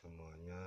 semuanya.